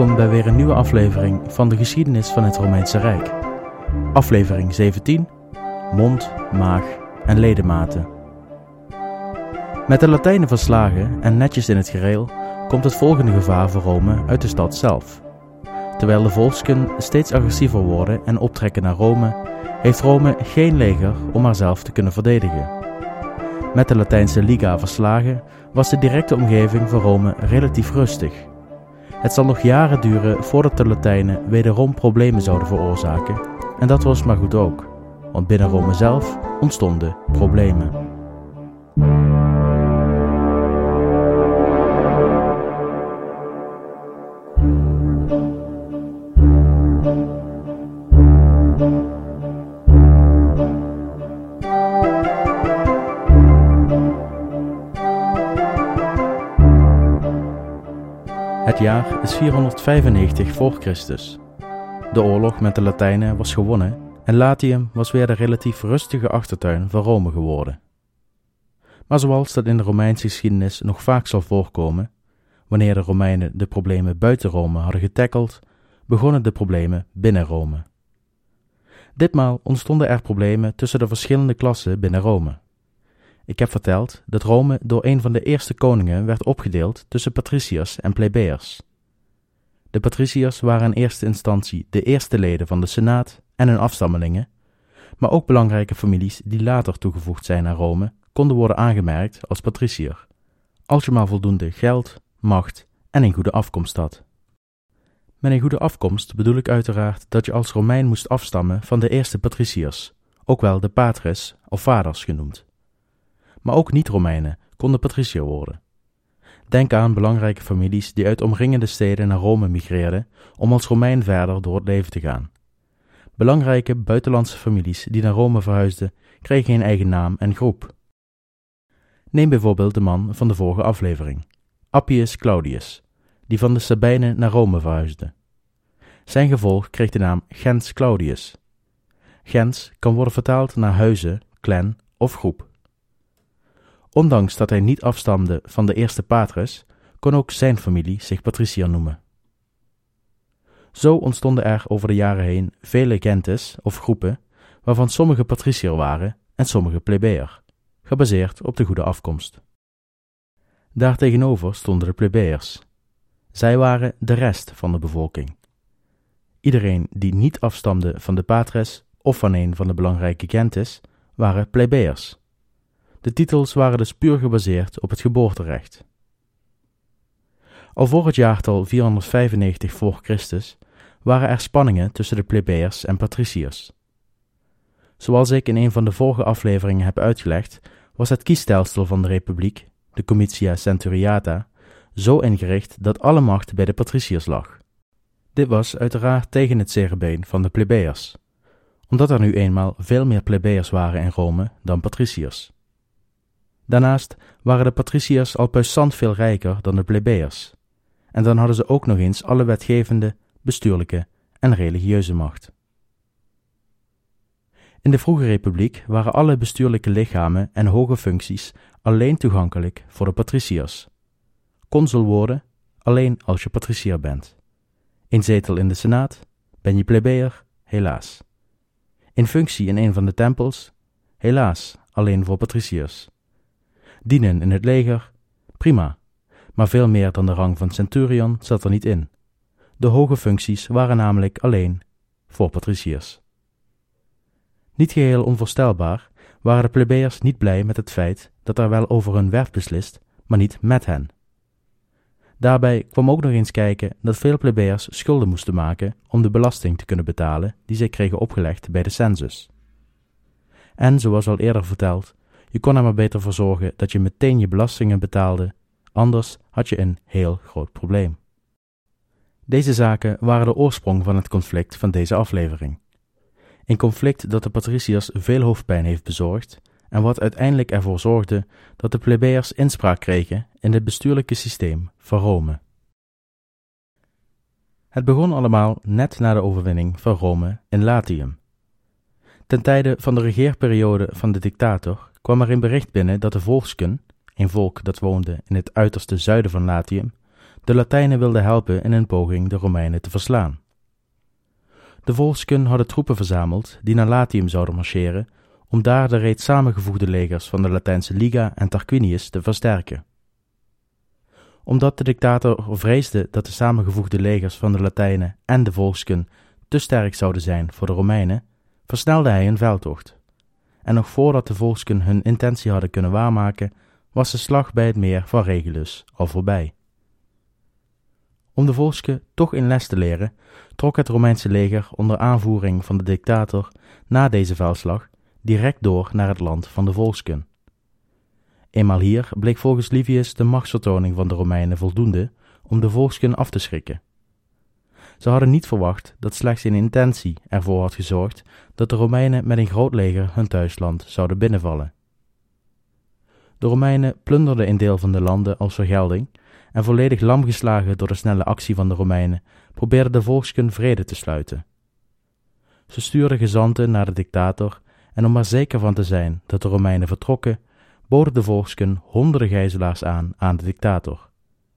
welkom bij weer een nieuwe aflevering van de geschiedenis van het Romeinse Rijk. Aflevering 17: Mond, maag en ledematen. Met de Latijnen verslagen en netjes in het gereel komt het volgende gevaar voor Rome uit de stad zelf. Terwijl de volksken steeds agressiever worden en optrekken naar Rome, heeft Rome geen leger om haarzelf te kunnen verdedigen. Met de Latijnse Liga verslagen was de directe omgeving van Rome relatief rustig. Het zal nog jaren duren voordat de Latijnen wederom problemen zouden veroorzaken, en dat was maar goed ook, want binnen Rome zelf ontstonden problemen. Het jaar is 495 voor Christus. De oorlog met de Latijnen was gewonnen en Latium was weer de relatief rustige achtertuin van Rome geworden. Maar zoals dat in de Romeinse geschiedenis nog vaak zal voorkomen, wanneer de Romeinen de problemen buiten Rome hadden getackeld, begonnen de problemen binnen Rome. Ditmaal ontstonden er problemen tussen de verschillende klassen binnen Rome. Ik heb verteld dat Rome door een van de eerste koningen werd opgedeeld tussen patriciërs en plebeiers. De patriciërs waren in eerste instantie de eerste leden van de Senaat en hun afstammelingen, maar ook belangrijke families die later toegevoegd zijn aan Rome konden worden aangemerkt als patriciër, als je maar voldoende geld, macht en een goede afkomst had. Met een goede afkomst bedoel ik uiteraard dat je als Romein moest afstammen van de eerste patriciërs, ook wel de patres of vaders genoemd maar ook niet-Romeinen konden patriciër worden. Denk aan belangrijke families die uit omringende steden naar Rome migreerden om als Romein verder door het leven te gaan. Belangrijke buitenlandse families die naar Rome verhuisden, kregen een eigen naam en groep. Neem bijvoorbeeld de man van de vorige aflevering, Appius Claudius, die van de Sabijnen naar Rome verhuisde. Zijn gevolg kreeg de naam Gens Claudius. Gens kan worden vertaald naar huizen, clan of groep. Ondanks dat hij niet afstamde van de eerste patres, kon ook zijn familie zich patriciër noemen. Zo ontstonden er over de jaren heen vele gentes of groepen, waarvan sommige patriciër waren en sommige plebeier, gebaseerd op de goede afkomst. Daartegenover stonden de plebeiers. Zij waren de rest van de bevolking. Iedereen die niet afstamde van de patres of van een van de belangrijke gentes, waren plebeiers de titels waren dus puur gebaseerd op het geboorterecht. Al voor het jaartal 495 voor Christus waren er spanningen tussen de plebeiers en patriciërs. Zoals ik in een van de vorige afleveringen heb uitgelegd, was het kiesstelsel van de republiek, de Comitia Centuriata, zo ingericht dat alle macht bij de patriciërs lag. Dit was uiteraard tegen het cerebeen van de plebeiers, omdat er nu eenmaal veel meer plebeiers waren in Rome dan patriciërs. Daarnaast waren de patriciërs al puissant veel rijker dan de plebeiers, en dan hadden ze ook nog eens alle wetgevende, bestuurlijke en religieuze macht. In de vroege republiek waren alle bestuurlijke lichamen en hoge functies alleen toegankelijk voor de patriciërs. Consul worden alleen als je patriciër bent. In zetel in de senaat ben je plebeier, helaas. In functie in een van de tempels, helaas alleen voor patriciërs. Dienen in het leger? Prima, maar veel meer dan de rang van centurion zat er niet in. De hoge functies waren namelijk alleen voor patriciërs. Niet geheel onvoorstelbaar waren de plebeiers niet blij met het feit dat er wel over hun werd beslist, maar niet met hen. Daarbij kwam ook nog eens kijken dat veel plebeiers schulden moesten maken om de belasting te kunnen betalen die zij kregen opgelegd bij de census. En zoals al eerder verteld, je kon er maar beter voor zorgen dat je meteen je belastingen betaalde, anders had je een heel groot probleem. Deze zaken waren de oorsprong van het conflict van deze aflevering. Een conflict dat de patriciërs veel hoofdpijn heeft bezorgd en wat uiteindelijk ervoor zorgde dat de plebeiers inspraak kregen in het bestuurlijke systeem van Rome. Het begon allemaal net na de overwinning van Rome in Latium. Ten tijde van de regeerperiode van de dictator kwam er een bericht binnen dat de Volsken, een volk dat woonde in het uiterste zuiden van Latium, de Latijnen wilden helpen in een poging de Romeinen te verslaan. De volksken hadden troepen verzameld die naar Latium zouden marcheren om daar de reeds samengevoegde legers van de Latijnse Liga en Tarquinius te versterken. Omdat de dictator vreesde dat de samengevoegde legers van de Latijnen en de volksken te sterk zouden zijn voor de Romeinen, versnelde hij een veldtocht. En nog voordat de volksken hun intentie hadden kunnen waarmaken, was de slag bij het meer van Regulus al voorbij. Om de volksken toch in les te leren, trok het Romeinse leger onder aanvoering van de dictator na deze veldslag direct door naar het land van de volksken. Eenmaal hier bleek volgens Livius de machtsvertoning van de Romeinen voldoende om de volksken af te schrikken. Ze hadden niet verwacht dat slechts een intentie ervoor had gezorgd dat de Romeinen met een groot leger hun thuisland zouden binnenvallen. De Romeinen plunderden een deel van de landen als vergelding en volledig lamgeslagen door de snelle actie van de Romeinen probeerden de volksken vrede te sluiten. Ze stuurden gezanten naar de dictator en om er zeker van te zijn dat de Romeinen vertrokken, boden de volksken honderden gijzelaars aan aan de dictator,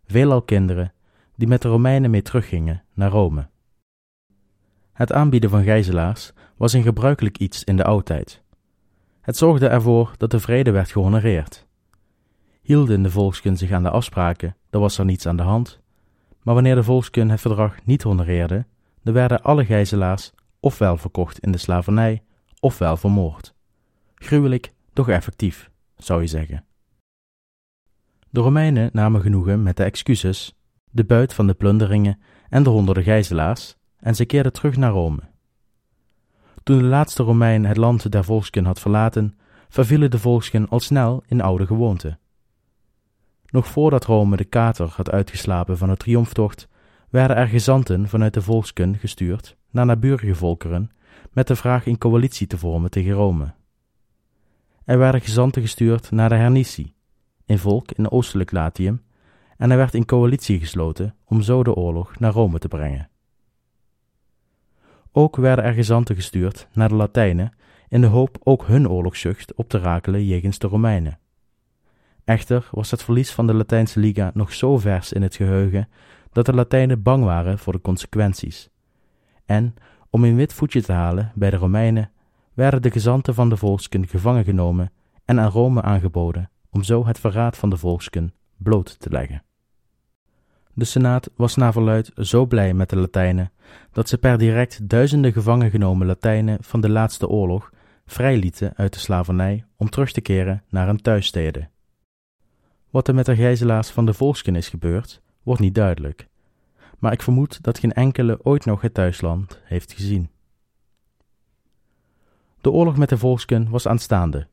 veelal kinderen, die met de Romeinen mee teruggingen naar Rome. Het aanbieden van gijzelaars was een gebruikelijk iets in de oudheid. Het zorgde ervoor dat de vrede werd gehonoreerd. Hielden de volksken zich aan de afspraken, dan was er niets aan de hand. Maar wanneer de volksken het verdrag niet honoreerden, dan werden alle gijzelaars ofwel verkocht in de slavernij ofwel vermoord. Gruwelijk, doch effectief, zou je zeggen. De Romeinen namen genoegen met de excuses, de buit van de plunderingen en de honderden gijzelaars, en ze keerden terug naar Rome. Toen de laatste Romein het land der volksken had verlaten, vervielen de volksken al snel in oude gewoonten. Nog voordat Rome de kater had uitgeslapen van de triomftocht, werden er gezanten vanuit de volksken gestuurd naar naburige volkeren met de vraag in coalitie te vormen tegen Rome. Er werden gezanten gestuurd naar de Hernici, een volk in oostelijk Latium, en er werd in coalitie gesloten om zo de oorlog naar Rome te brengen. Ook werden er gezanten gestuurd naar de Latijnen in de hoop ook hun oorlogszucht op te rakelen jegens de Romeinen. Echter was het verlies van de Latijnse Liga nog zo vers in het geheugen dat de Latijnen bang waren voor de consequenties. En om een wit voetje te halen bij de Romeinen, werden de gezanten van de volksken gevangen genomen en aan Rome aangeboden om zo het verraad van de volksken bloot te leggen. De Senaat was na verluid zo blij met de Latijnen dat ze per direct duizenden gevangen genomen Latijnen van de laatste oorlog vrijlieten uit de slavernij om terug te keren naar hun thuissteden. Wat er met de gijzelaars van de volksken is gebeurd, wordt niet duidelijk, maar ik vermoed dat geen enkele ooit nog het thuisland heeft gezien. De oorlog met de volksken was aanstaande,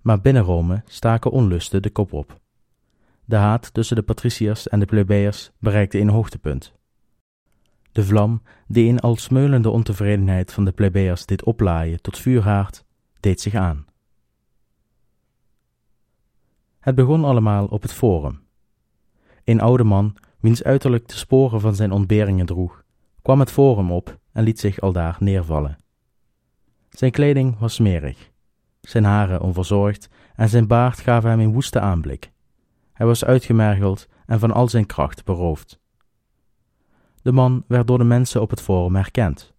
maar binnen Rome staken onlusten de kop op. De haat tussen de patriciërs en de plebeiers bereikte een hoogtepunt. De vlam, die in al smeulende ontevredenheid van de plebeiers dit oplaaien tot vuurhaard, deed zich aan. Het begon allemaal op het forum. Een oude man wiens uiterlijk de sporen van zijn ontberingen droeg, kwam het forum op en liet zich aldaar neervallen. Zijn kleding was smerig, zijn haren onverzorgd en zijn baard gaven hem een woeste aanblik. Hij was uitgemergeld en van al zijn kracht beroofd. De man werd door de mensen op het forum herkend.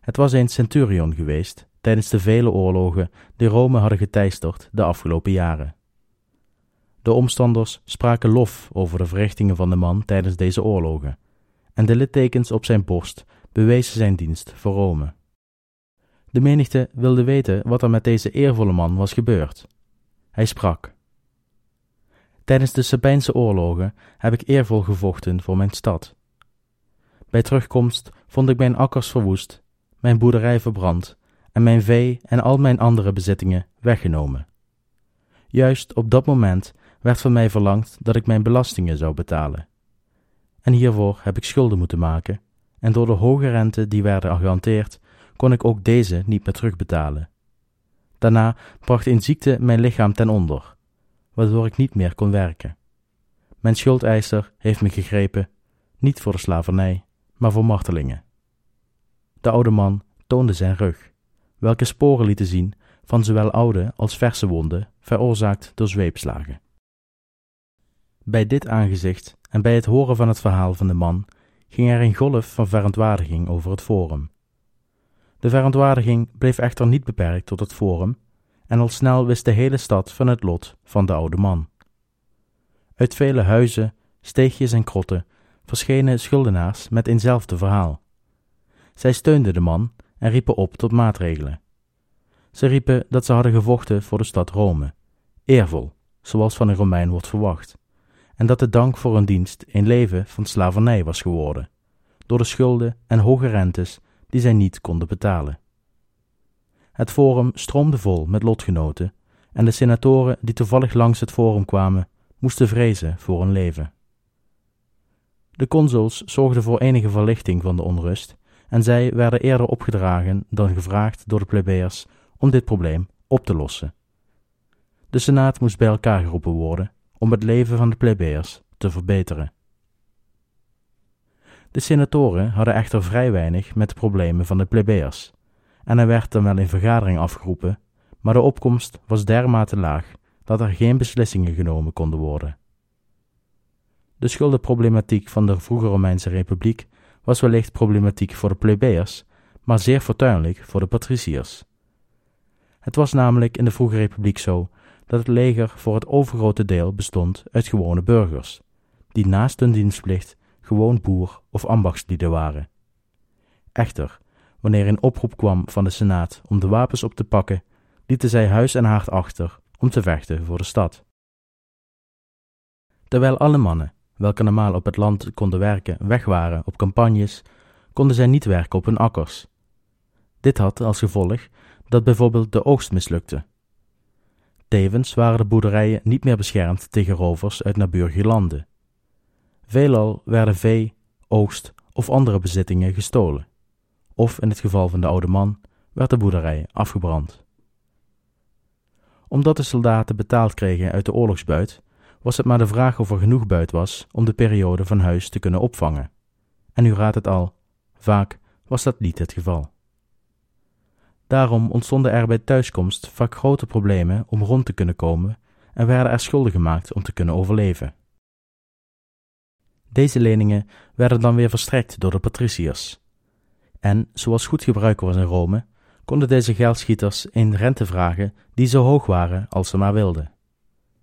Het was een centurion geweest tijdens de vele oorlogen die Rome hadden geteisterd de afgelopen jaren. De omstanders spraken lof over de verrichtingen van de man tijdens deze oorlogen, en de littekens op zijn borst bewezen zijn dienst voor Rome. De menigte wilde weten wat er met deze eervolle man was gebeurd. Hij sprak: Tijdens de Sabijnse oorlogen heb ik eervol gevochten voor mijn stad. Bij terugkomst vond ik mijn akkers verwoest, mijn boerderij verbrand en mijn vee en al mijn andere bezittingen weggenomen. Juist op dat moment werd van mij verlangd dat ik mijn belastingen zou betalen. En hiervoor heb ik schulden moeten maken, en door de hoge rente die werden gehanteerd, kon ik ook deze niet meer terugbetalen. Daarna bracht een ziekte mijn lichaam ten onder, waardoor ik niet meer kon werken. Mijn schuldeiser heeft me gegrepen, niet voor de slavernij, maar voor martelingen. De oude man toonde zijn rug, welke sporen lieten zien van zowel oude als verse wonden, veroorzaakt door zweepslagen. Bij dit aangezicht en bij het horen van het verhaal van de man ging er een golf van verontwaardiging over het forum. De verontwaardiging bleef echter niet beperkt tot het forum, en al snel wist de hele stad van het lot van de oude man. Uit vele huizen, steegjes en krotten verschenen schuldenaars met eenzelfde verhaal. Zij steunden de man en riepen op tot maatregelen. Ze riepen dat ze hadden gevochten voor de stad Rome, eervol, zoals van een Romein wordt verwacht, en dat de dank voor hun dienst een leven van slavernij was geworden, door de schulden en hoge rentes die zij niet konden betalen. Het forum stroomde vol met lotgenoten, en de senatoren die toevallig langs het forum kwamen, moesten vrezen voor hun leven. De consuls zorgden voor enige verlichting van de onrust, en zij werden eerder opgedragen dan gevraagd door de plebeiers om dit probleem op te lossen. De senaat moest bij elkaar geroepen worden om het leven van de plebeiers te verbeteren. De senatoren hadden echter vrij weinig met de problemen van de plebeiers, en er werd dan wel een vergadering afgeroepen, maar de opkomst was dermate laag dat er geen beslissingen genomen konden worden. De schuldenproblematiek van de vroege Romeinse Republiek was wellicht problematiek voor de plebeiers, maar zeer fortuinlijk voor de patriciërs. Het was namelijk in de vroege republiek zo dat het leger voor het overgrote deel bestond uit gewone burgers, die naast hun dienstplicht gewoon boer of ambachtslieden waren. Echter, wanneer een oproep kwam van de Senaat om de wapens op te pakken, lieten zij huis en haard achter om te vechten voor de stad. Terwijl alle mannen, welke normaal op het land konden werken, weg waren op campagnes, konden zij niet werken op hun akkers. Dit had als gevolg dat bijvoorbeeld de oogst mislukte. Tevens waren de boerderijen niet meer beschermd tegen rovers uit naburige landen. Veelal werden vee, oogst of andere bezittingen gestolen, of in het geval van de oude man werd de boerderij afgebrand. Omdat de soldaten betaald kregen uit de oorlogsbuit, was het maar de vraag of er genoeg buit was om de periode van huis te kunnen opvangen. En u raadt het al, vaak was dat niet het geval. Daarom ontstonden er bij thuiskomst vaak grote problemen om rond te kunnen komen en werden er schulden gemaakt om te kunnen overleven. Deze leningen werden dan weer verstrekt door de patriciërs. En, zoals goed gebruik was in Rome, konden deze geldschieters een rente vragen die zo hoog waren als ze maar wilden.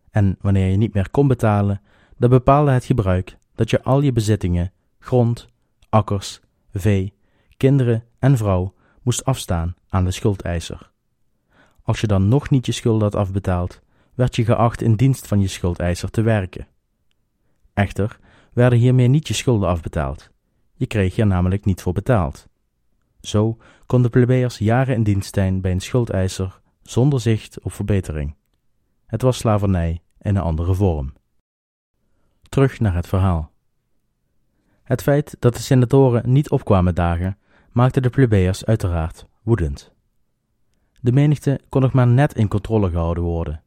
En wanneer je niet meer kon betalen, dan bepaalde het gebruik dat je al je bezittingen, grond, akkers, vee, kinderen en vrouw moest afstaan aan de schuldeiser. Als je dan nog niet je schuld had afbetaald, werd je geacht in dienst van je schuldeiser te werken. Echter werden hiermee niet je schulden afbetaald. Je kreeg er namelijk niet voor betaald. Zo konden plebeiers jaren in dienst zijn bij een schuldeiser zonder zicht op verbetering. Het was slavernij in een andere vorm. Terug naar het verhaal. Het feit dat de senatoren niet opkwamen dagen, maakte de plebeiers uiteraard woedend. De menigte kon nog maar net in controle gehouden worden,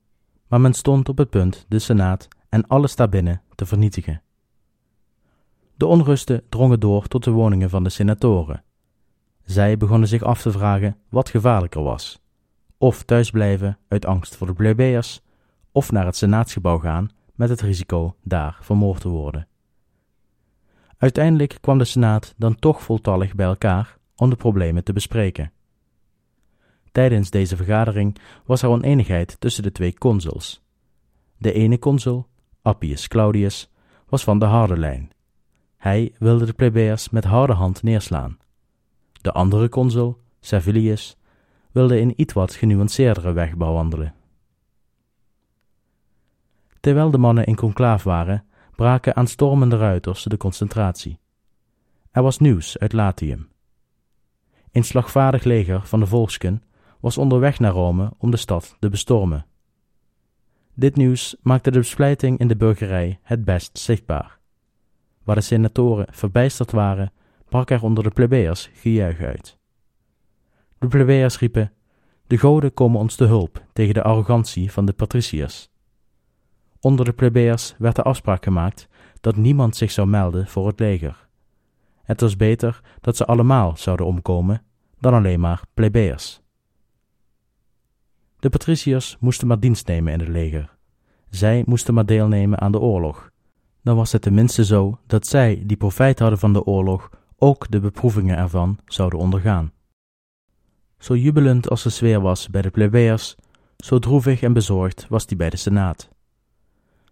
maar men stond op het punt de senaat en alles daarbinnen te vernietigen. De onrusten drongen door tot de woningen van de senatoren. Zij begonnen zich af te vragen wat gevaarlijker was: of thuisblijven uit angst voor de plebeiers, of naar het senaatsgebouw gaan met het risico daar vermoord te worden. Uiteindelijk kwam de Senaat dan toch voltallig bij elkaar om de problemen te bespreken. Tijdens deze vergadering was er oneenigheid tussen de twee consuls. De ene consul, Appius Claudius, was van de harde lijn. Hij wilde de plebeiers met harde hand neerslaan. De andere consul, Servilius, wilde een iets wat genuanceerdere weg bewandelen. Terwijl de mannen in conclaaf waren, braken aanstormende ruiters de concentratie. Er was nieuws uit Latium. Een slagvaardig leger van de volksken was onderweg naar Rome om de stad te bestormen. Dit nieuws maakte de besplijting in de burgerij het best zichtbaar. Waar de senatoren verbijsterd waren, brak er onder de plebeiers gejuich uit. De plebeiers riepen: De goden komen ons te hulp tegen de arrogantie van de patriciërs. Onder de plebeiers werd de afspraak gemaakt dat niemand zich zou melden voor het leger. Het was beter dat ze allemaal zouden omkomen dan alleen maar plebeiers. De patriciërs moesten maar dienst nemen in het leger. Zij moesten maar deelnemen aan de oorlog. dan was het tenminste zo dat zij, die profijt hadden van de oorlog, ook de beproevingen ervan zouden ondergaan. Zo jubelend als de sfeer was bij de plebeiers, zo droevig en bezorgd was die bij de Senaat.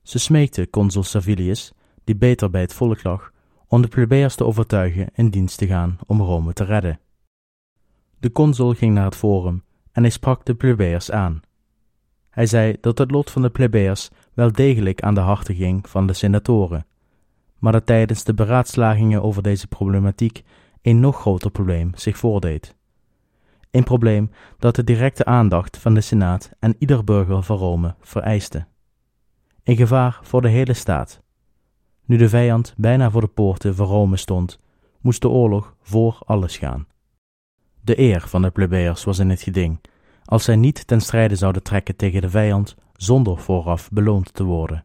Ze smeekte consul Servilius, die beter bij het volk lag, om de plebeiers te overtuigen in dienst te gaan om Rome te redden. De consul ging naar het forum en hij sprak de plebeiers aan. Hij zei dat het lot van de plebeiers wel degelijk aan de harten ging van de senatoren, maar dat tijdens de beraadslagingen over deze problematiek een nog groter probleem zich voordeed. Een probleem dat de directe aandacht van de Senaat en ieder burger van Rome vereiste. Een gevaar voor de hele staat. Nu de vijand bijna voor de poorten van Rome stond, moest de oorlog voor alles gaan. De eer van de plebeiers was in het geding, als zij niet ten strijde zouden trekken tegen de vijand zonder vooraf beloond te worden.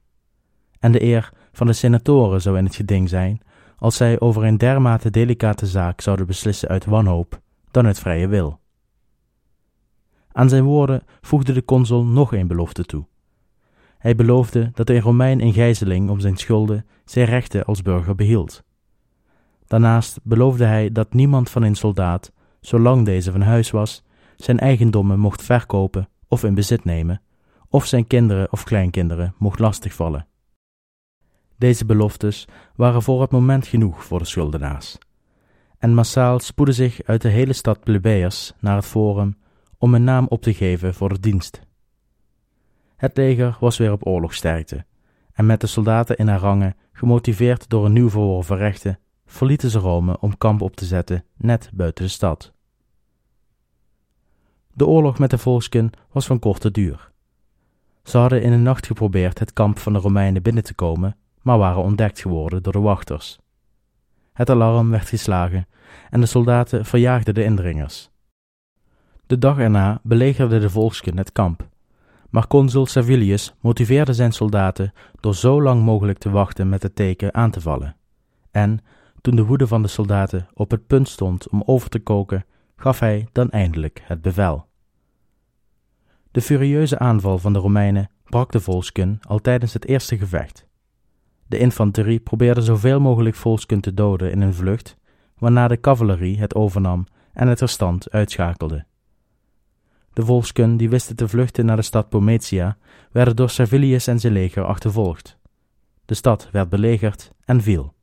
En de eer van de senatoren zou in het geding zijn, als zij over een dermate delicate zaak zouden beslissen uit wanhoop dan uit vrije wil. Aan zijn woorden voegde de consul nog een belofte toe. Hij beloofde dat een Romein in gijzeling om zijn schulden zijn rechten als burger behield. Daarnaast beloofde hij dat niemand van een soldaat, zolang deze van huis was, zijn eigendommen mocht verkopen of in bezit nemen, of zijn kinderen of kleinkinderen mocht lastigvallen. Deze beloftes waren voor het moment genoeg voor de schuldenaars. En massaal spoedden zich uit de hele stad plebeiers naar het forum om een naam op te geven voor de dienst. Het leger was weer op oorlogsterkte, en met de soldaten in haar rangen, gemotiveerd door een nieuw verworven rechten, verlieten ze Rome om kamp op te zetten net buiten de stad. De oorlog met de volksken was van korte duur. Ze hadden in een nacht geprobeerd het kamp van de Romeinen binnen te komen, maar waren ontdekt geworden door de wachters. Het alarm werd geslagen en de soldaten verjaagden de indringers. De dag erna belegerde de volksken het kamp, maar consul Servilius motiveerde zijn soldaten door zo lang mogelijk te wachten met het teken aan te vallen. En, toen de woede van de soldaten op het punt stond om over te koken, gaf hij dan eindelijk het bevel. De furieuze aanval van de Romeinen brak de volksken al tijdens het eerste gevecht. De infanterie probeerde zoveel mogelijk volksken te doden in een vlucht, waarna de cavalerie het overnam en het restant uitschakelde. De volksken die wisten te vluchten naar de stad Pometia, werden door Servilius en zijn leger achtervolgd. De stad werd belegerd en viel,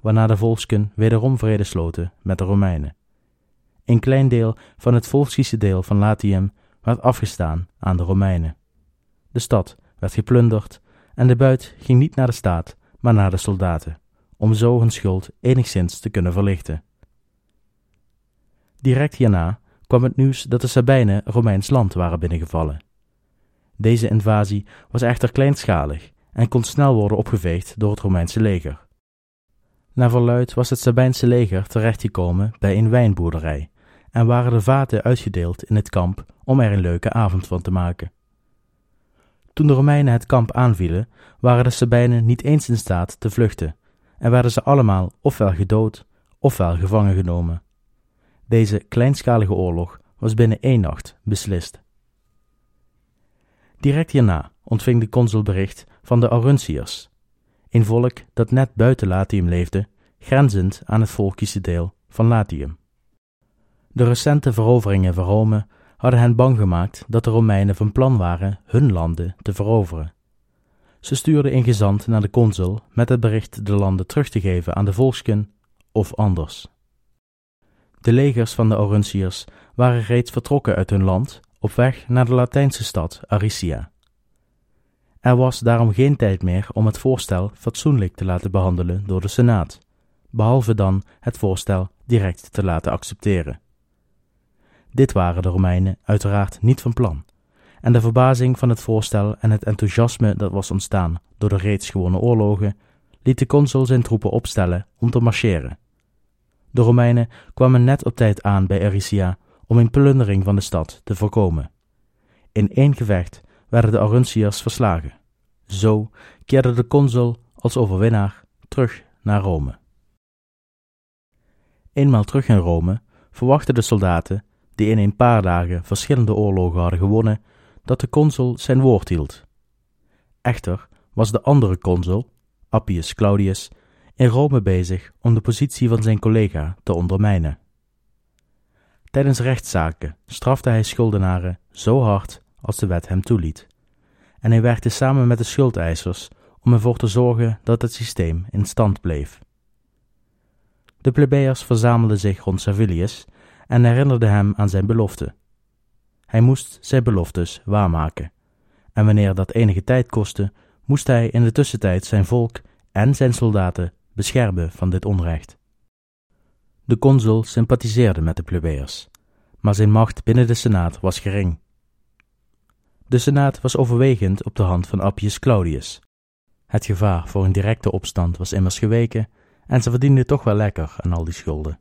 waarna de volksken wederom vrede sloten met de Romeinen. Een klein deel van het Volskische deel van Latium werd afgestaan aan de Romeinen. De stad werd geplunderd en de buit ging niet naar de staat, maar naar de soldaten, om zo hun schuld enigszins te kunnen verlichten. Direct hierna kwam het nieuws dat de Sabijnen Romeins land waren binnengevallen. Deze invasie was echter kleinschalig en kon snel worden opgeveegd door het Romeinse leger. Naar verluid was het Sabijnse leger terechtgekomen bij een wijnboerderij en waren de vaten uitgedeeld in het kamp om er een leuke avond van te maken. Toen de Romeinen het kamp aanvielen, waren de Sabijnen niet eens in staat te vluchten en werden ze allemaal ofwel gedood ofwel gevangen genomen. Deze kleinschalige oorlog was binnen één nacht beslist. Direct hierna ontving de consul bericht van de Auruntiërs, een volk dat net buiten Latium leefde, grenzend aan het Volkische deel van Latium. De recente veroveringen van Rome hadden hen bang gemaakt dat de Romeinen van plan waren hun landen te veroveren. Ze stuurden een gezant naar de consul met het bericht de landen terug te geven aan de volksken of anders. De legers van de Auruntiërs waren reeds vertrokken uit hun land op weg naar de Latijnse stad Aricia. Er was daarom geen tijd meer om het voorstel fatsoenlijk te laten behandelen door de Senaat, behalve dan het voorstel direct te laten accepteren. Dit waren de Romeinen uiteraard niet van plan, en de verbazing van het voorstel en het enthousiasme dat was ontstaan door de reeds gewonnen oorlogen, liet de consul zijn troepen opstellen om te marcheren. De Romeinen kwamen net op tijd aan bij Aricia om een plundering van de stad te voorkomen. In één gevecht werden de Arunciërs verslagen. Zo keerde de consul als overwinnaar terug naar Rome. Eenmaal terug in Rome verwachten de soldaten, die in een paar dagen verschillende oorlogen hadden gewonnen, dat de consul zijn woord hield. Echter was de andere consul, Appius Claudius, in Rome bezig om de positie van zijn collega te ondermijnen. Tijdens rechtszaken strafte hij schuldenaren zo hard als de wet hem toeliet, en hij werkte samen met de schuldeisers om ervoor te zorgen dat het systeem in stand bleef. De plebeiers verzamelden zich rond Servilius en herinnerden hem aan zijn belofte. Hij moest zijn beloftes waarmaken, en wanneer dat enige tijd kostte, moest hij in de tussentijd zijn volk en zijn soldaten beschermen van dit onrecht. De consul sympathiseerde met de plebeiers, maar zijn macht binnen de senaat was gering. De senaat was overwegend op de hand van Appius Claudius. Het gevaar voor een directe opstand was immers geweken en ze verdienden toch wel lekker aan al die schulden.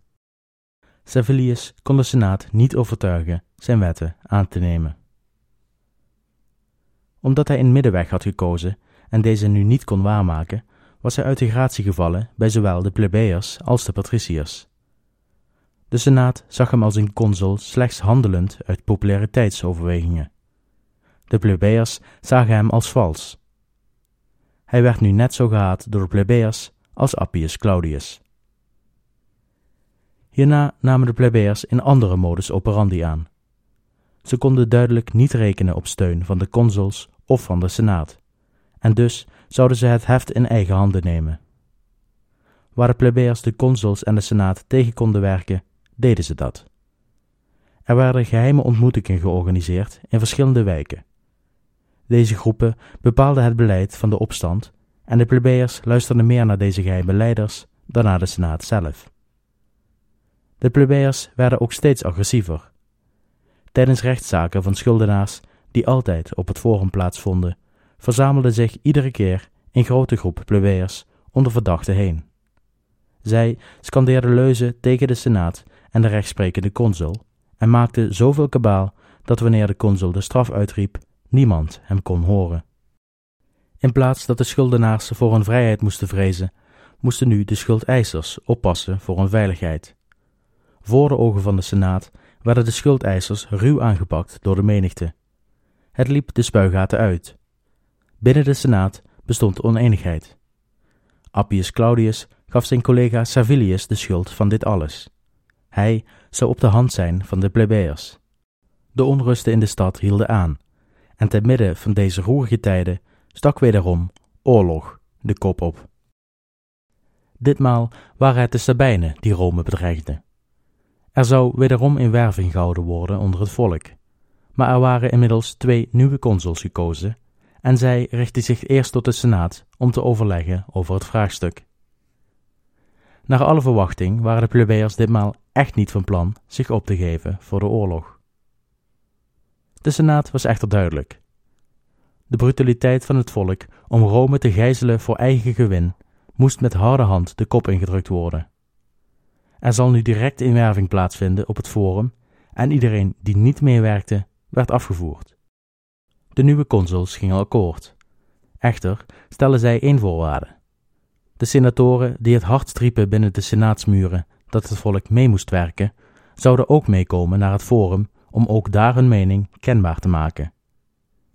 Servilius kon de senaat niet overtuigen zijn wetten aan te nemen. Omdat hij een middenweg had gekozen en deze nu niet kon waarmaken, was hij uit de gratie gevallen bij zowel de plebeiers als de patriciërs. De senaat zag hem als een consul slechts handelend uit populariteitsoverwegingen. De plebeiers zagen hem als vals. Hij werd nu net zo gehaat door de plebeiers als Appius Claudius. Hierna namen de plebeiers een andere modus operandi aan. Ze konden duidelijk niet rekenen op steun van de consuls of van de senaat, en dus zouden ze het heft in eigen handen nemen. Waar de plebeiers de consuls en de senaat tegen konden werken, deden ze dat. Er werden geheime ontmoetingen georganiseerd in verschillende wijken. Deze groepen bepaalden het beleid van de opstand en de plebeiers luisterden meer naar deze geheime leiders dan naar de senaat zelf. De plebeiers werden ook steeds agressiever. Tijdens rechtszaken van schuldenaars, die altijd op het forum plaatsvonden, verzamelde zich iedere keer een grote groep plebeiers om de verdachte heen. Zij scandeerden leuzen tegen de senaat en de rechtsprekende consul en maakten zoveel kabaal dat wanneer de consul de straf uitriep, niemand hem kon horen. In plaats dat de schuldenaars voor hun vrijheid moesten vrezen, moesten nu de schuldeisers oppassen voor hun veiligheid. Voor de ogen van de Senaat werden de schuldeisers ruw aangepakt door de menigte. Het liep de spuigaten uit. Binnen de Senaat bestond oneenigheid. Appius Claudius gaf zijn collega Servilius de schuld van dit alles. Hij zou op de hand zijn van de plebeiers. De onrusten in de stad hielden aan, en te midden van deze roerige tijden stak wederom oorlog de kop op. Ditmaal waren het de Sabijnen die Rome bedreigden. Er zou wederom een werving gehouden worden onder het volk, maar er waren inmiddels twee nieuwe consuls gekozen en zij richtten zich eerst tot de Senaat om te overleggen over het vraagstuk. Naar alle verwachting waren de plebeiers ditmaal echt niet van plan zich op te geven voor de oorlog. De Senaat was echter duidelijk. De brutaliteit van het volk om Rome te gijzelen voor eigen gewin moest met harde hand de kop ingedrukt worden. Er zal nu direct inwerving plaatsvinden op het forum en iedereen die niet meewerkte werd afgevoerd. De nieuwe consuls gingen akkoord. Echter stelden zij één voorwaarde. De senatoren die het hardst riepen binnen de senaatsmuren dat het volk mee moest werken, zouden ook meekomen naar het forum om ook daar hun mening kenbaar te maken.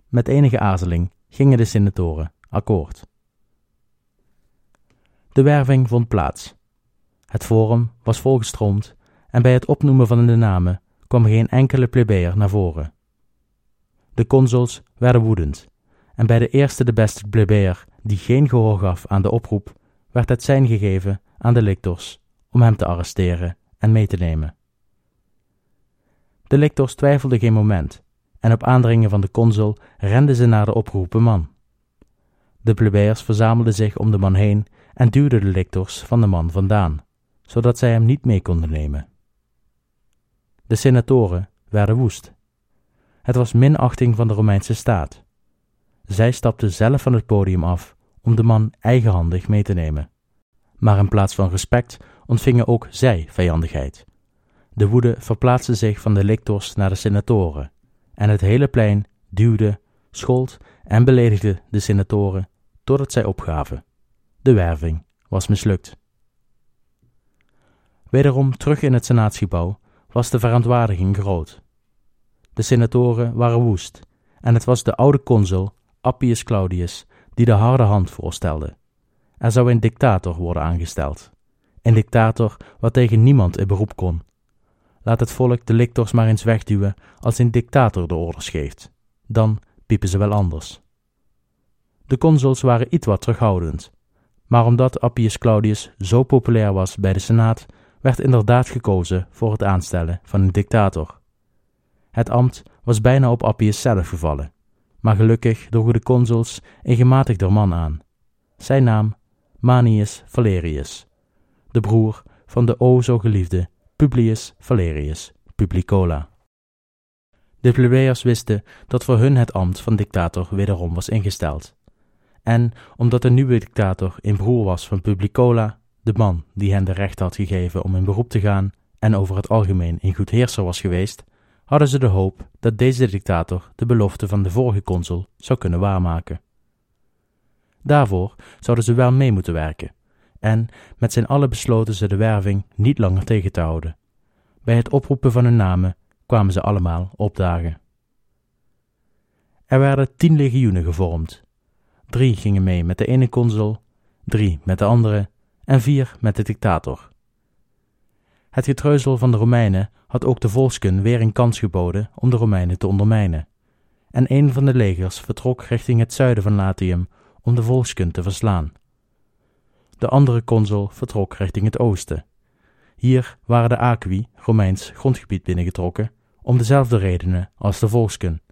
Met enige aarzeling gingen de senatoren akkoord. De werving vond plaats. Het forum was volgestroomd en bij het opnoemen van de namen kwam geen enkele plebeier naar voren. De consuls werden woedend en bij de eerste de beste plebeier die geen gehoor gaf aan de oproep, werd het zijn gegeven aan de lictors om hem te arresteren en mee te nemen. De lictors twijfelden geen moment en op aandringen van de consul renden ze naar de opgeroepen man. De plebeiers verzamelden zich om de man heen en duwden de lictors van de man vandaan, zodat zij hem niet mee konden nemen. De senatoren werden woest. Het was minachting van de Romeinse staat. Zij stapten zelf van het podium af om de man eigenhandig mee te nemen. Maar in plaats van respect ontvingen ook zij vijandigheid. De woede verplaatste zich van de lictors naar de senatoren, en het hele plein duwde, schold en beledigde de senatoren totdat zij opgaven. De werving was mislukt. Wederom terug in het senaatsgebouw was de verontwaardiging groot. De senatoren waren woest, en het was de oude consul Appius Claudius die de harde hand voorstelde. Er zou een dictator worden aangesteld. Een dictator wat tegen niemand in beroep kon. Laat het volk de lictors maar eens wegduwen als een dictator de orders geeft. Dan piepen ze wel anders. De consuls waren iets wat terughoudend. Maar omdat Appius Claudius zo populair was bij de Senaat, werd inderdaad gekozen voor het aanstellen van een dictator. Het ambt was bijna op Appius zelf gevallen, maar gelukkig droegen de consuls een gematigder man aan. Zijn naam Manius Valerius, de broer van de o zo geliefde Publius Valerius Publicola. De plebeiers wisten dat voor hun het ambt van dictator wederom was ingesteld. En omdat de nieuwe dictator een broer was van Publicola, de man die hen de recht had gegeven om in beroep te gaan en over het algemeen een goed heerser was geweest, hadden ze de hoop dat deze dictator de belofte van de vorige consul zou kunnen waarmaken. Daarvoor zouden ze wel mee moeten werken, en met zijn allen besloten ze de werving niet langer tegen te houden. Bij het oproepen van hun namen kwamen ze allemaal opdagen. Er werden tien legioenen gevormd. Drie gingen mee met de ene consul, drie met de andere en vier met de dictator. Het getreuzel van de Romeinen had ook de volksken weer een kans geboden om de Romeinen te ondermijnen. En een van de legers vertrok richting het zuiden van Latium om de volksken te verslaan. De andere consul vertrok richting het oosten. Hier waren de Aqui, Romeins grondgebied binnengetrokken, om dezelfde redenen als de volksken.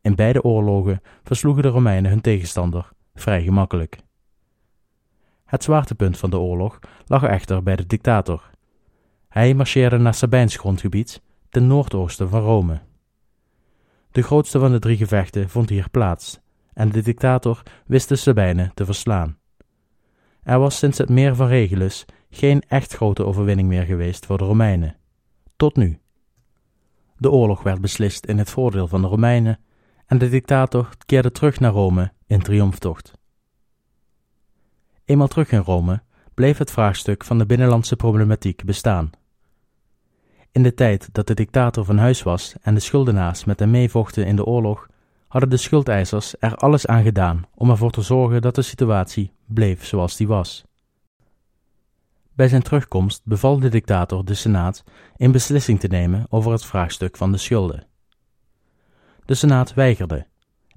In beide oorlogen versloegen de Romeinen hun tegenstander vrij gemakkelijk. Het zwaartepunt van de oorlog lag echter bij de dictator. Hij marcheerde naar Sabijns grondgebied, ten noordoosten van Rome. De grootste van de drie gevechten vond hier plaats, en de dictator wist de Sabijnen te verslaan. Er was sinds het meer van Regulus geen echt grote overwinning meer geweest voor de Romeinen. Tot nu. De oorlog werd beslist in het voordeel van de Romeinen en de dictator keerde terug naar Rome in triomftocht. Eenmaal terug in Rome bleef het vraagstuk van de binnenlandse problematiek bestaan. In de tijd dat de dictator van huis was en de schuldenaars met hem meevochten in de oorlog, hadden de schuldeisers er alles aan gedaan om ervoor te zorgen dat de situatie bleef zoals die was. Bij zijn terugkomst beval de dictator de Senaat een beslissing te nemen over het vraagstuk van de schulden. De Senaat weigerde,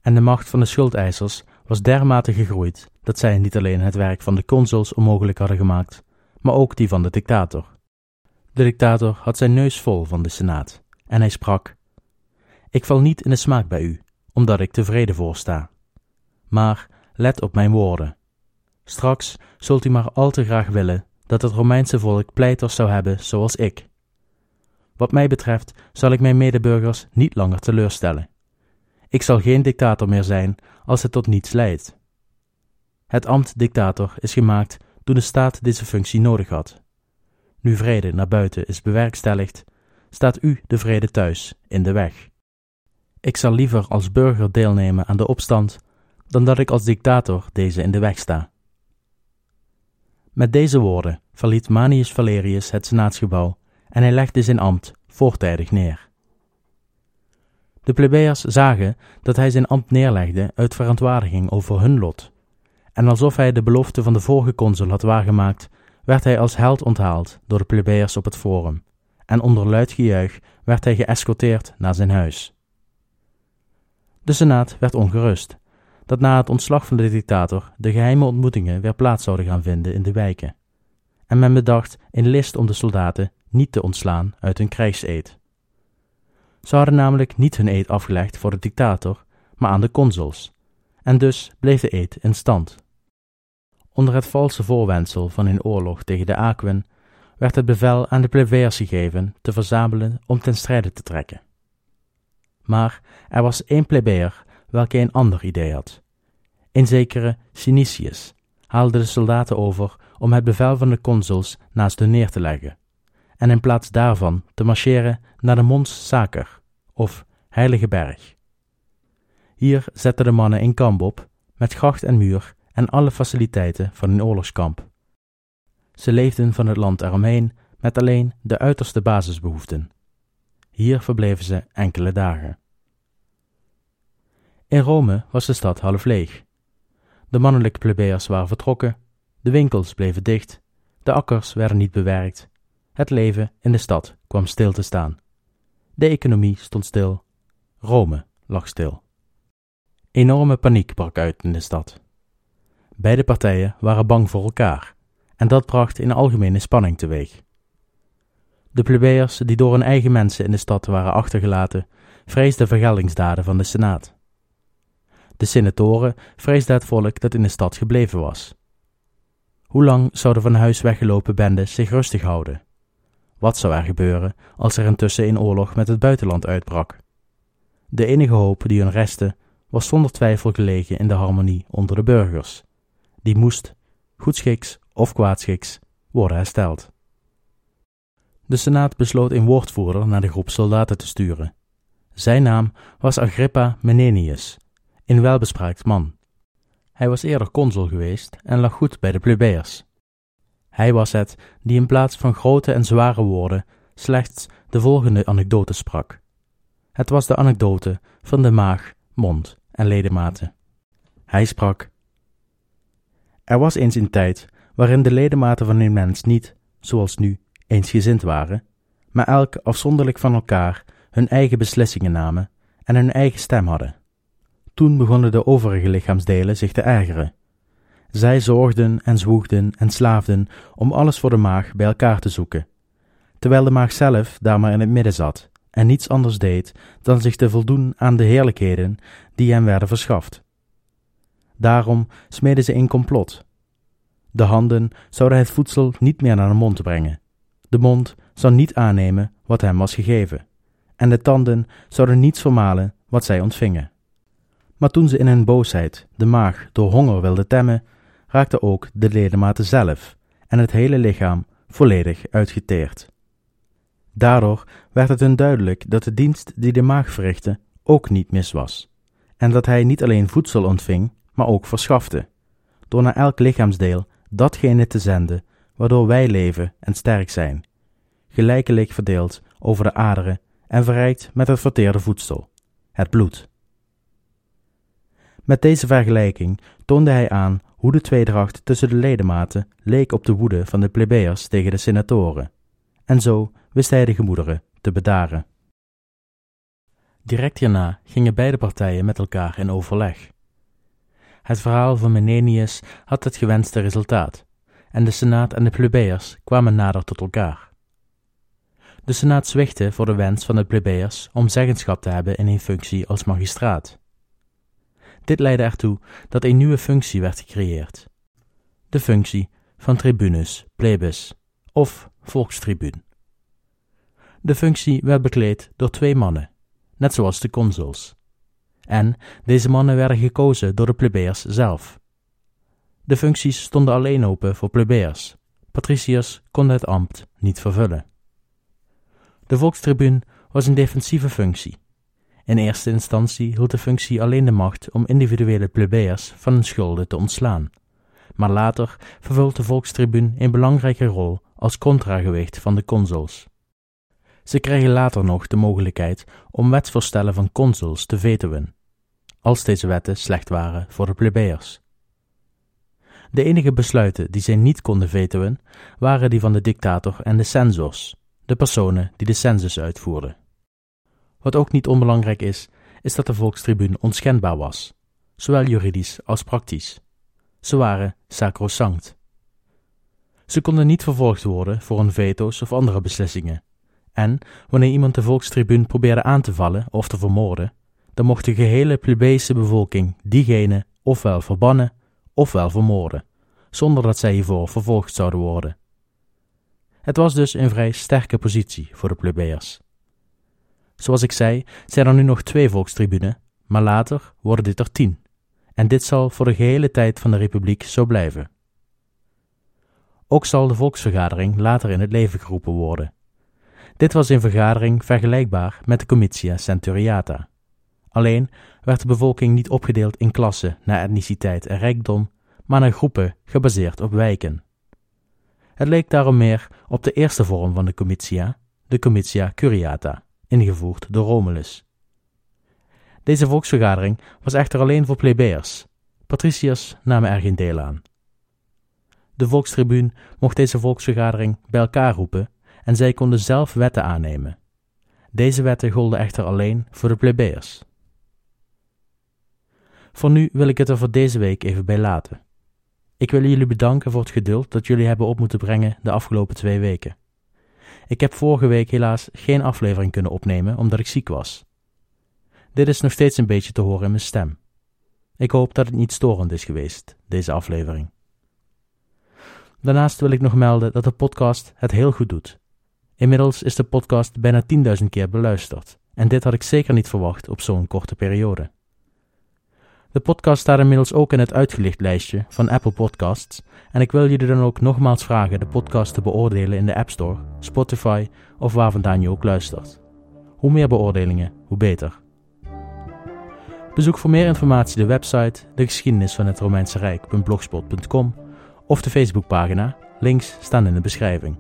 en de macht van de schuldeisers was dermate gegroeid dat zij niet alleen het werk van de consuls onmogelijk hadden gemaakt, maar ook die van de dictator. De dictator had zijn neus vol van de Senaat, en hij sprak: Ik val niet in de smaak bij u, omdat ik tevreden voorsta. Maar let op mijn woorden. Straks zult u maar al te graag willen dat het Romeinse volk pleiters zou hebben zoals ik. Wat mij betreft zal ik mijn medeburgers niet langer teleurstellen. Ik zal geen dictator meer zijn als het tot niets leidt. Het ambt dictator is gemaakt toen de staat deze functie nodig had. Nu vrede naar buiten is bewerkstelligd, staat u de vrede thuis in de weg. Ik zal liever als burger deelnemen aan de opstand dan dat ik als dictator deze in de weg sta. Met deze woorden verliet Manius Valerius het senaatsgebouw en hij legde zijn ambt voortijdig neer. De plebeiers zagen dat hij zijn ambt neerlegde uit verontwaardiging over hun lot, en alsof hij de belofte van de vorige consul had waargemaakt, werd hij als held onthaald door de plebeiers op het forum, en onder luid gejuich werd hij geëscorteerd naar zijn huis. De senaat werd ongerust dat na het ontslag van de dictator de geheime ontmoetingen weer plaats zouden gaan vinden in de wijken. En men bedacht in list om de soldaten niet te ontslaan uit hun krijgseed. Ze hadden namelijk niet hun eed afgelegd voor de dictator, maar aan de consuls, en dus bleef de eed in stand. Onder het valse voorwendsel van een oorlog tegen de Aquen werd het bevel aan de plebeiers gegeven te verzamelen om ten strijde te trekken. Maar er was één plebeier welke een ander idee had. Een zekere Sinicius haalde de soldaten over om het bevel van de consuls naast hun neer te leggen, en in plaats daarvan te marcheren naar de Mons Sacer, of Heilige Berg. Hier zetten de mannen een kamp op, met gracht en muur en alle faciliteiten van een oorlogskamp. Ze leefden van het land eromheen met alleen de uiterste basisbehoeften. Hier verbleven ze enkele dagen. In Rome was de stad half leeg. De mannelijke plebeiers waren vertrokken, De winkels bleven dicht, de akkers werden niet bewerkt, het leven in de stad kwam stil te staan. De economie stond stil, Rome lag stil. Enorme paniek brak uit in de stad. Beide partijen waren bang voor elkaar, en dat bracht een algemene spanning teweeg. De plebeiers die door hun eigen mensen in de stad waren achtergelaten, vreesden vergeldingsdaden van de Senaat. De senatoren vreesden het volk dat in de stad gebleven was. Hoe lang zouden van huis weggelopen bendes zich rustig houden? Wat zou er gebeuren als er intussen een oorlog met het buitenland uitbrak? De enige hoop die hun restte was zonder twijfel gelegen in de harmonie onder de burgers. Die moest, goedschiks of kwaadschiks, worden hersteld. De Senaat besloot een woordvoerder naar de groep soldaten te sturen. Zijn naam was Agrippa Menenius, een welbespraakt man. Hij was eerder consul geweest en lag goed bij de plebeiers. Hij was het die in plaats van grote en zware woorden slechts de volgende anekdote sprak. Het was de anekdote van de maag, mond en ledematen. Hij sprak: Er was eens een tijd waarin de ledematen van een mens niet, zoals nu, eensgezind waren, maar elk afzonderlijk van elkaar hun eigen beslissingen namen en hun eigen stem hadden. Toen begonnen de overige lichaamsdelen zich te ergeren. Zij zorgden en zwoegden en slaafden om alles voor de maag bij elkaar te zoeken, terwijl de maag zelf daar maar in het midden zat en niets anders deed dan zich te voldoen aan de heerlijkheden die hem werden verschaft. Daarom smeden ze een complot. De handen zouden het voedsel niet meer naar de mond brengen, de mond zou niet aannemen wat hem was gegeven, en de tanden zouden niets vermalen wat zij ontvingen. Maar toen ze in hun boosheid de maag door honger wilden temmen, raakte ook de ledematen zelf en het hele lichaam volledig uitgeteerd. Daardoor werd het hun duidelijk dat de dienst die de maag verrichtte ook niet mis was, en dat hij niet alleen voedsel ontving, maar ook verschafte, door naar elk lichaamsdeel datgene te zenden waardoor wij leven en sterk zijn, gelijkelijk verdeeld over de aderen en verrijkt met het verteerde voedsel, het bloed. Met deze vergelijking toonde hij aan hoe de tweedracht tussen de ledematen leek op de woede van de plebeiers tegen de senatoren, en zo wist hij de gemoederen te bedaren. Direct hierna gingen beide partijen met elkaar in overleg. Het verhaal van Menenius had het gewenste resultaat, en de senaat en de plebeiers kwamen nader tot elkaar. De senaat zwichtte voor de wens van de plebeiers om zeggenschap te hebben in een functie als magistraat. Dit leidde ertoe dat een nieuwe functie werd gecreëerd: de functie van tribunus plebis of volkstribuun. De functie werd bekleed door twee mannen, net zoals de consuls. En deze mannen werden gekozen door de plebeiers zelf. De functies stonden alleen open voor plebeiers. Patriciërs konden het ambt niet vervullen. De volkstribuun was een defensieve functie. In eerste instantie hield de functie alleen de macht om individuele plebeiers van hun schulden te ontslaan. Maar later vervult de volkstribuun een belangrijke rol als contragewicht van de consuls. Ze kregen later nog de mogelijkheid om wetsvoorstellen van consuls te vetuwen, als deze wetten slecht waren voor de plebeiers. De enige besluiten die zij niet konden vetuwen, waren die van de dictator en de censors, de personen die de census uitvoerden. Wat ook niet onbelangrijk is, is dat de volkstribuun onschendbaar was, zowel juridisch als praktisch. Ze waren sacrosanct. Ze konden niet vervolgd worden voor hun veto's of andere beslissingen. En wanneer iemand de volkstribuun probeerde aan te vallen of te vermoorden, dan mocht de gehele plebejse bevolking diegene ofwel verbannen ofwel vermoorden, zonder dat zij hiervoor vervolgd zouden worden. Het was dus een vrij sterke positie voor de plebeiers. Zoals ik zei, zijn er nu nog twee volkstribunen, maar later worden dit er tien, en dit zal voor de gehele tijd van de republiek zo blijven. Ook zal de volksvergadering later in het leven geroepen worden. Dit was een vergadering vergelijkbaar met de Comitia Centuriata. Alleen werd de bevolking niet opgedeeld in klassen naar etniciteit en rijkdom, maar naar groepen gebaseerd op wijken. Het leek daarom meer op de eerste vorm van de comitia, de comitia curiata, ingevoerd door Romulus. Deze volksvergadering was echter alleen voor plebeiers. Patriciërs namen er geen deel aan. De Volkstribuun mocht deze volksvergadering bij elkaar roepen en zij konden zelf wetten aannemen. Deze wetten golden echter alleen voor de plebeiers. Voor nu wil ik het er voor deze week even bij laten. Ik wil jullie bedanken voor het geduld dat jullie hebben op moeten brengen de afgelopen twee weken. Ik heb vorige week helaas geen aflevering kunnen opnemen omdat ik ziek was. Dit is nog steeds een beetje te horen in mijn stem. Ik hoop dat het niet storend is geweest, deze aflevering. Daarnaast wil ik nog melden dat de podcast het heel goed doet. Inmiddels is de podcast bijna 10.000 keer beluisterd, en dit had ik zeker niet verwacht op zo'n korte periode. De podcast staat inmiddels ook in het uitgelicht lijstje van Apple Podcasts en ik wil jullie dan ook nogmaals vragen de podcast te beoordelen in de App Store, Spotify of waar vandaan je ook luistert. Hoe meer beoordelingen, hoe beter. Bezoek voor meer informatie de website De geschiedenis van het Romeinse Rijk.blogspot.com of de Facebookpagina, links staan in de beschrijving.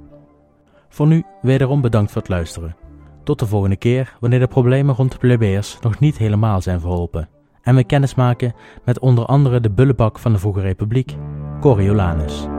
Voor nu wederom bedankt voor het luisteren. Tot de volgende keer wanneer de problemen rond de plebeiers nog niet helemaal zijn verholpen en we kennis maken met onder andere de bullebak van de Vroege Republiek, Coriolanus.